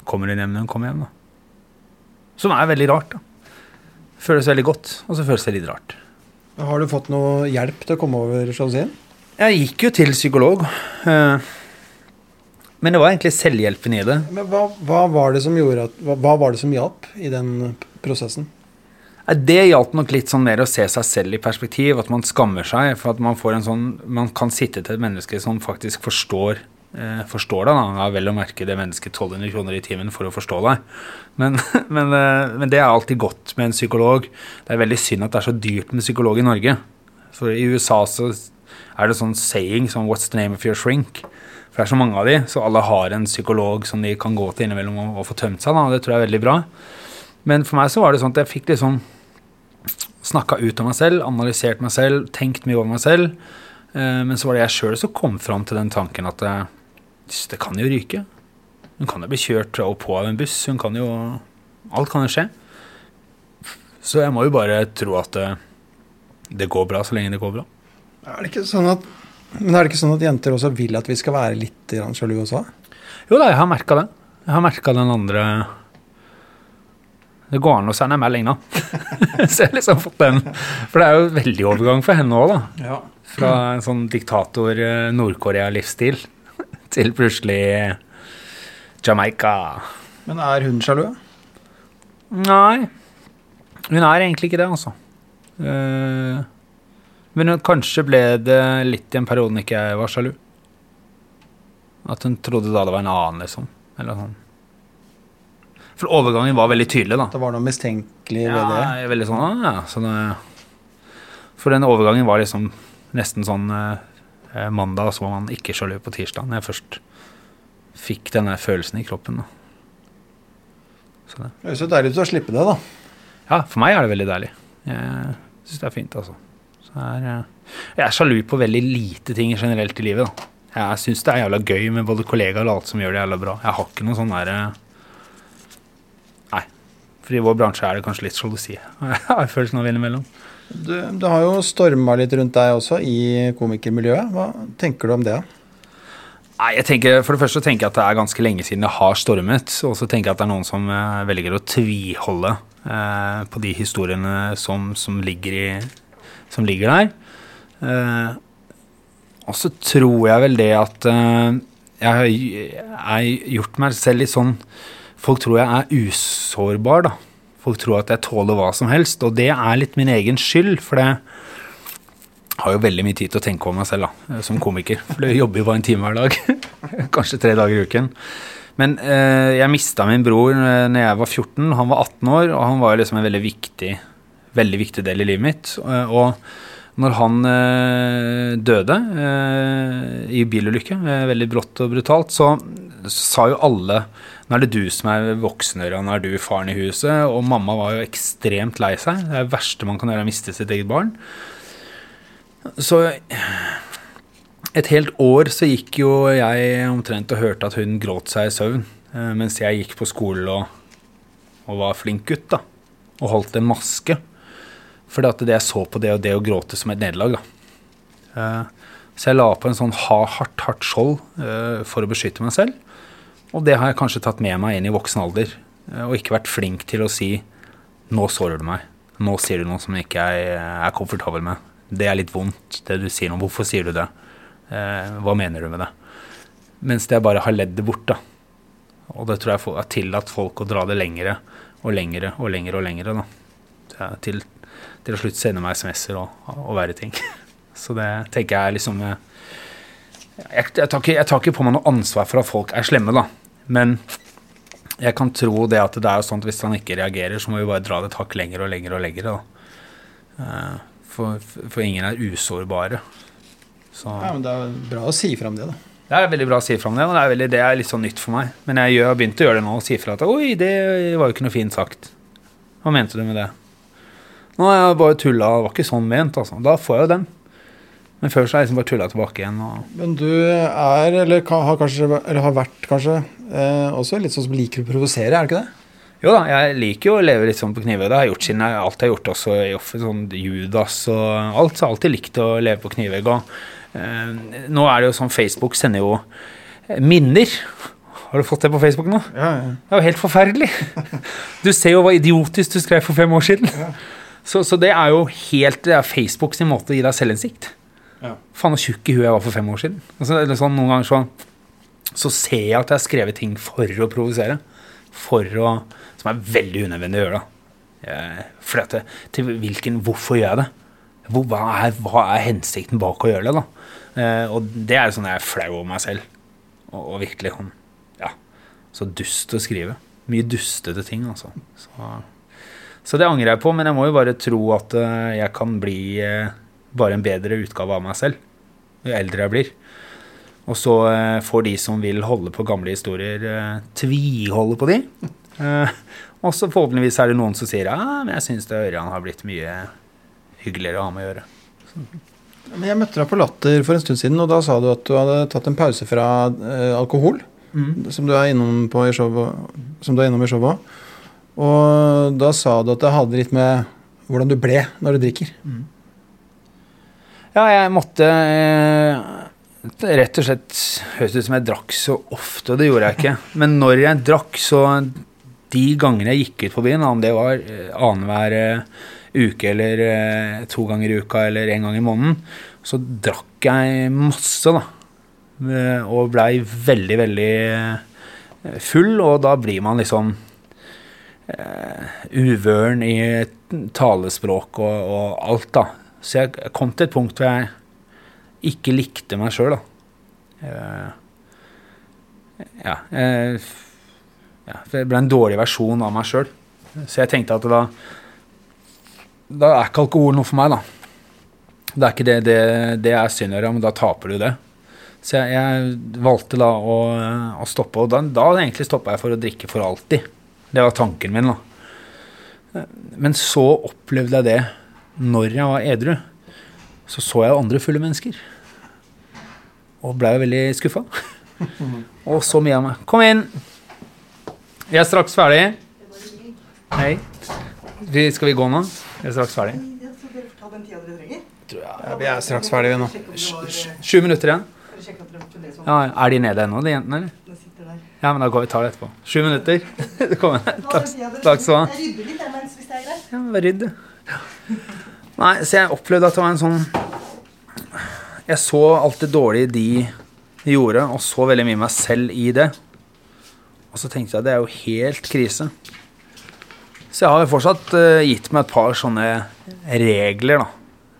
kommer hun hjem når hun kommer hjem, da. Som er veldig rart, da. Føles veldig godt, og så føles det litt rart. Har du fått noe hjelp til å komme over sjalusien? Jeg gikk jo til psykolog. eh, Men det var egentlig selvhjelpen i det. Men hva, hva var det som gjorde at, hva, hva var det som hjalp i den prosessen? Det hjalp nok litt sånn mer å se seg selv i perspektiv, at man skammer seg. For at man får en sånn Man kan sitte til et menneske som faktisk forstår forstår deg. da, er Vel å merke det mennesket 1200 kroner i timen for å forstå deg. Men, men, eh, men det er alltid godt med en psykolog. Det er veldig synd at det er så dyrt med psykolog i Norge. For i USA så er det sånn saying som 'What's the name of your shrink?' For det er så mange av de, så alle har en psykolog som de kan gå til innimellom og, og få tømt seg. da, Det tror jeg er veldig bra. Men for meg så var det sånn at jeg fikk liksom snakka ut om meg selv, analysert meg selv, tenkt mye over meg selv. Eh, men så var det jeg sjøl som kom fram til den tanken at eh, det kan jo ryke. Hun kan jo bli kjørt og på av en buss. Hun kan jo Alt kan jo skje. Så jeg må jo bare tro at det, det går bra så lenge det går bra. Er det ikke sånn at, men er det ikke sånn at jenter også vil at vi skal være litt sjalu også? Jo da, jeg har merka det. Jeg har merka den andre Det går an å sende en melding, nå. så jeg har liksom fått den. For det er jo veldig overgang for henne òg, da. Ja. Fra en sånn diktator eh, til plutselig Jamaica. Men er hun sjalu? Nei, hun er egentlig ikke det, altså. Eh, men kanskje ble det litt i en periode ikke jeg var sjalu. At hun trodde da det var en annen, liksom. Eller sånn. For overgangen var veldig tydelig, da. Det var noe mistenkelig ved det? er veldig sånn, ja. Så det, for den overgangen var liksom nesten sånn eh, mandag, så var man ikke sjalu på tirsdag. Når jeg først fikk denne følelsen i kroppen. Da. Så det. Det er så deilig å slippe det, da. Ja, for meg er det veldig deilig. Jeg syns det er fint, altså. Så er, eh, jeg er sjalu på veldig lite ting generelt i livet. da. Jeg syns det er jævla gøy med både kollegaer og alt som gjør det jævla bra. Jeg har ikke noe sånn derre Nei. For i vår bransje er det kanskje litt sjalusi. Jeg har følelsen av innimellom. Du, du, har jo storma litt rundt deg også i komikermiljøet. Hva tenker du om det? Nei, jeg tenker, For det første tenker jeg at det er ganske lenge siden det har stormet. Og så tenker jeg at det er noen som eh, velger å tviholde eh, på de historiene som, som, ligger, i, som ligger der. Eh, og så tror jeg vel det at eh, jeg har gjort meg selv litt sånn Folk tror jeg er usårbar, da. Folk tror at jeg tåler hva som helst, og det er litt min egen skyld. For det har jo veldig mye tid til å tenke over meg selv da, som komiker. For jeg jobber jo bare en time hver dag. Kanskje tre dager i uken. Men eh, jeg mista min bror eh, når jeg var 14. Han var 18 år, og han var jo liksom en veldig viktig, veldig viktig del i livet mitt. Eh, og når han eh, døde eh, i bilulykke, eh, veldig brått og brutalt, så sa jo alle Nå er det du som er voksenøra, nå er du faren i huset. Og mamma var jo ekstremt lei seg. Det er det verste man kan gjøre, å miste sitt eget barn. Så et helt år så gikk jo jeg omtrent og hørte at hun gråt seg i søvn, eh, mens jeg gikk på skolen og, og var flink gutt, da. Og holdt en maske. Fordi at det jeg så på det og det å gråte som et nederlag, da. Eh, Så jeg la på en sånn ha, hardt, hardt skjold eh, for å beskytte meg selv. Og det har jeg kanskje tatt med meg inn i voksen alder. eh, Og ikke vært flink til å si 'nå sårer du meg'. Nå sier du noe som ikke jeg er komfortabel med. Det er litt vondt, det du sier nå. Hvorfor sier du det? Eh, hva mener du med det? Mens det jeg bare har ledd det bort, da. Og det tror jeg har tillatt folk å dra det lengre og lengre og lengre og lengre, da. Til, til å slutt sende meg SMS-er og, og verre ting. Så det tenker jeg er liksom eh, jeg, jeg, tar ikke, jeg tar ikke på meg noe ansvar for at folk er slemme, da. Men jeg kan tro det at det er jo sånn at hvis han ikke reagerer, så må vi bare dra det et hakk lenger og lenger og lenger. Eh, For, for ingen er usårbare. Så Ja, men Det er bra å si fram det, da. det er veldig bra å si fra om det, og det er, veldig, det er litt sånn nytt for meg. Men jeg har begynt å gjøre det nå og si fra at oi, det var jo ikke noe fint sagt. Hva mente du med det? Nå har jeg bare tulla, det var ikke sånn ment, altså. Da får jeg jo den. Men før så har jeg liksom bare tulla tilbake igjen. Men du er, eller har kanskje, eller har vært kanskje, eh, også litt sånn som liker å provosere, er det ikke det? Jo da, jeg liker jo å leve litt sånn på knivøyet. Det har jeg gjort siden jeg alt jeg har gjort også i offer, sånn Judas og alt. Så jeg har alltid likt å leve på knivøyet. Og eh, nå er det jo sånn Facebook sender jo eh, minner. Har du fått det på Facebook nå? Ja, ja. Det er jo helt forferdelig. Du ser jo hva idiotisk du skrev for fem år siden. Så, så det er jo helt Det er Facebook sin måte å gi deg selvinnsikt. Ja. Faen så tjukk i huet jeg var for fem år siden. Altså, sånn, noen ganger så, så ser jeg at jeg har skrevet ting for å provosere. For å Som er veldig unødvendig å gjøre, da. For dette, til hvilken Hvorfor gjør jeg det? Hvor, hva, er, hva er hensikten bak å gjøre det, da? Eh, og det er sånn jeg er flau over meg selv. Og, og virkelig sånn Ja. Så dust å skrive. Mye dustete ting, altså. Så, så det angrer jeg på, men jeg må jo bare tro at eh, jeg kan bli eh, bare en bedre utgave av meg selv jo eldre jeg blir. Og så eh, får de som vil holde på gamle historier, eh, tviholde på de. Eh, og så forhåpentligvis er det noen som sier ja, men jeg syns Ørjan har blitt mye hyggeligere å ha med å gjøre. Men jeg møtte deg på Latter for en stund siden, og da sa du at du hadde tatt en pause fra alkohol. alkohol. Som du er innom på i showet. Som du er innom i showet. Og da sa du at det hadde litt med hvordan du ble når du drikker. Ja, jeg måtte eh, rett og slett Høres ut som jeg drakk så ofte, og det gjorde jeg ikke. Men når jeg drakk, så de gangene jeg gikk ut på byen, om det var eh, annenhver eh, uke eller to ganger i uka eller en gang i måneden, så drakk jeg masse, da. Og blei veldig, veldig full, og da blir man liksom uh, uvøren i talespråk og, og alt, da. Så jeg kom til et punkt hvor jeg ikke likte meg sjøl, da. Eh, ja, eh, ja. Det Jeg ble en dårlig versjon av meg sjøl. Så jeg tenkte at da Da er ikke alkohol noe for meg, da. Det er ikke det, det, det er synd å gjøre, men da taper du det. Så jeg, jeg valgte da å, å stoppe, og da, da egentlig stoppa jeg for å drikke for alltid. Det var tanken min, da. Men så opplevde jeg det når jeg var edru. Så så jeg andre fulle mennesker. Og blei veldig skuffa. Og så mye av meg. Kom inn! Vi er straks ferdig. Hei. Vi, skal vi gå nå? Vi er straks ferdig. Ja, vi er straks ferdige nå. Sju minutter igjen. Ja, er de nede ennå, de jentene? eller? Ja, men da går vi tar det etterpå. Sju minutter. Kom igjen. Takk, skal du ha. Jeg rydder litt, mens hvis det er greit. Ja, rydd, du. Nei, så jeg opplevde at det var en sånn Jeg så alt det dårlige de gjorde, og så veldig mye meg selv i det. Og så tenkte jeg at det er jo helt krise. Så jeg har jo fortsatt uh, gitt meg et par sånne regler, da.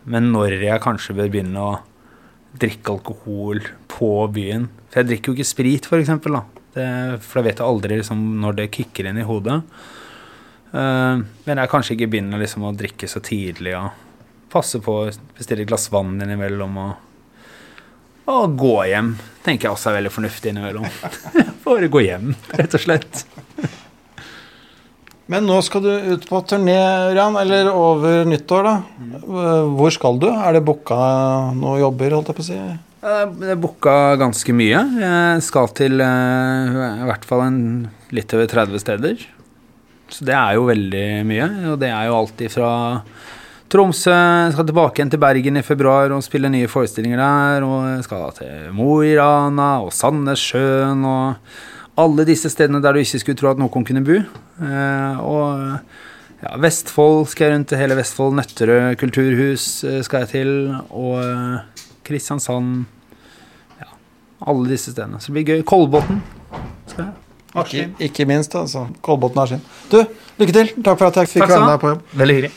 Men når jeg kanskje bør begynne å drikke alkohol på byen For jeg drikker jo ikke sprit, for eksempel, da. For da vet jeg aldri liksom, når det kicker inn i hodet. Uh, men jeg kanskje ikke begynner liksom å drikke så tidlig og passe på å bestille et glass vann innimellom og, og gå hjem. Tenker jeg også er veldig fornuftig innimellom. Bare gå hjem, rett og slett. Men nå skal du ut på turné, Ørjan, eller over nyttår, da. Hvor skal du? Er det booka noen jobber, holdt jeg på å si? Det er booka ganske mye. Jeg skal til eh, i hvert fall en, litt over 30 steder. Så det er jo veldig mye. Og det er jo alltid ifra Tromsø, skal tilbake igjen til Bergen i februar og spille nye forestillinger der. Og skal da til Mo i Rana og Sandnessjøen og alle disse stedene der du ikke skulle tro at noen kunne bo. Eh, og ja, Vestfold skal jeg rundt til hele Vestfold. Nøtterøy kulturhus eh, skal jeg til. Og eh, Kristiansand. Ja, alle disse stedene. Så det blir gøy. Kolbotn skal jeg. Ikke, ikke minst, altså. Kolbotn er sin. Du, lykke til. Takk for at jeg fikk være med deg på jobb. Veldig hyggelig.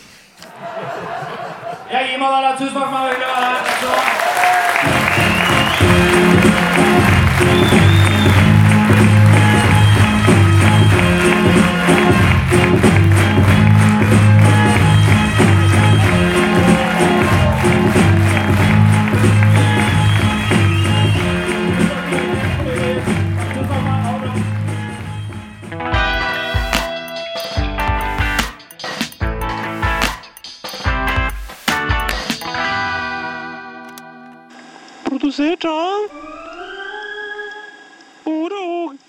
Jeg gir meg der. Tusen takk for meg. Hyggelig å være her. Sit down. Tom?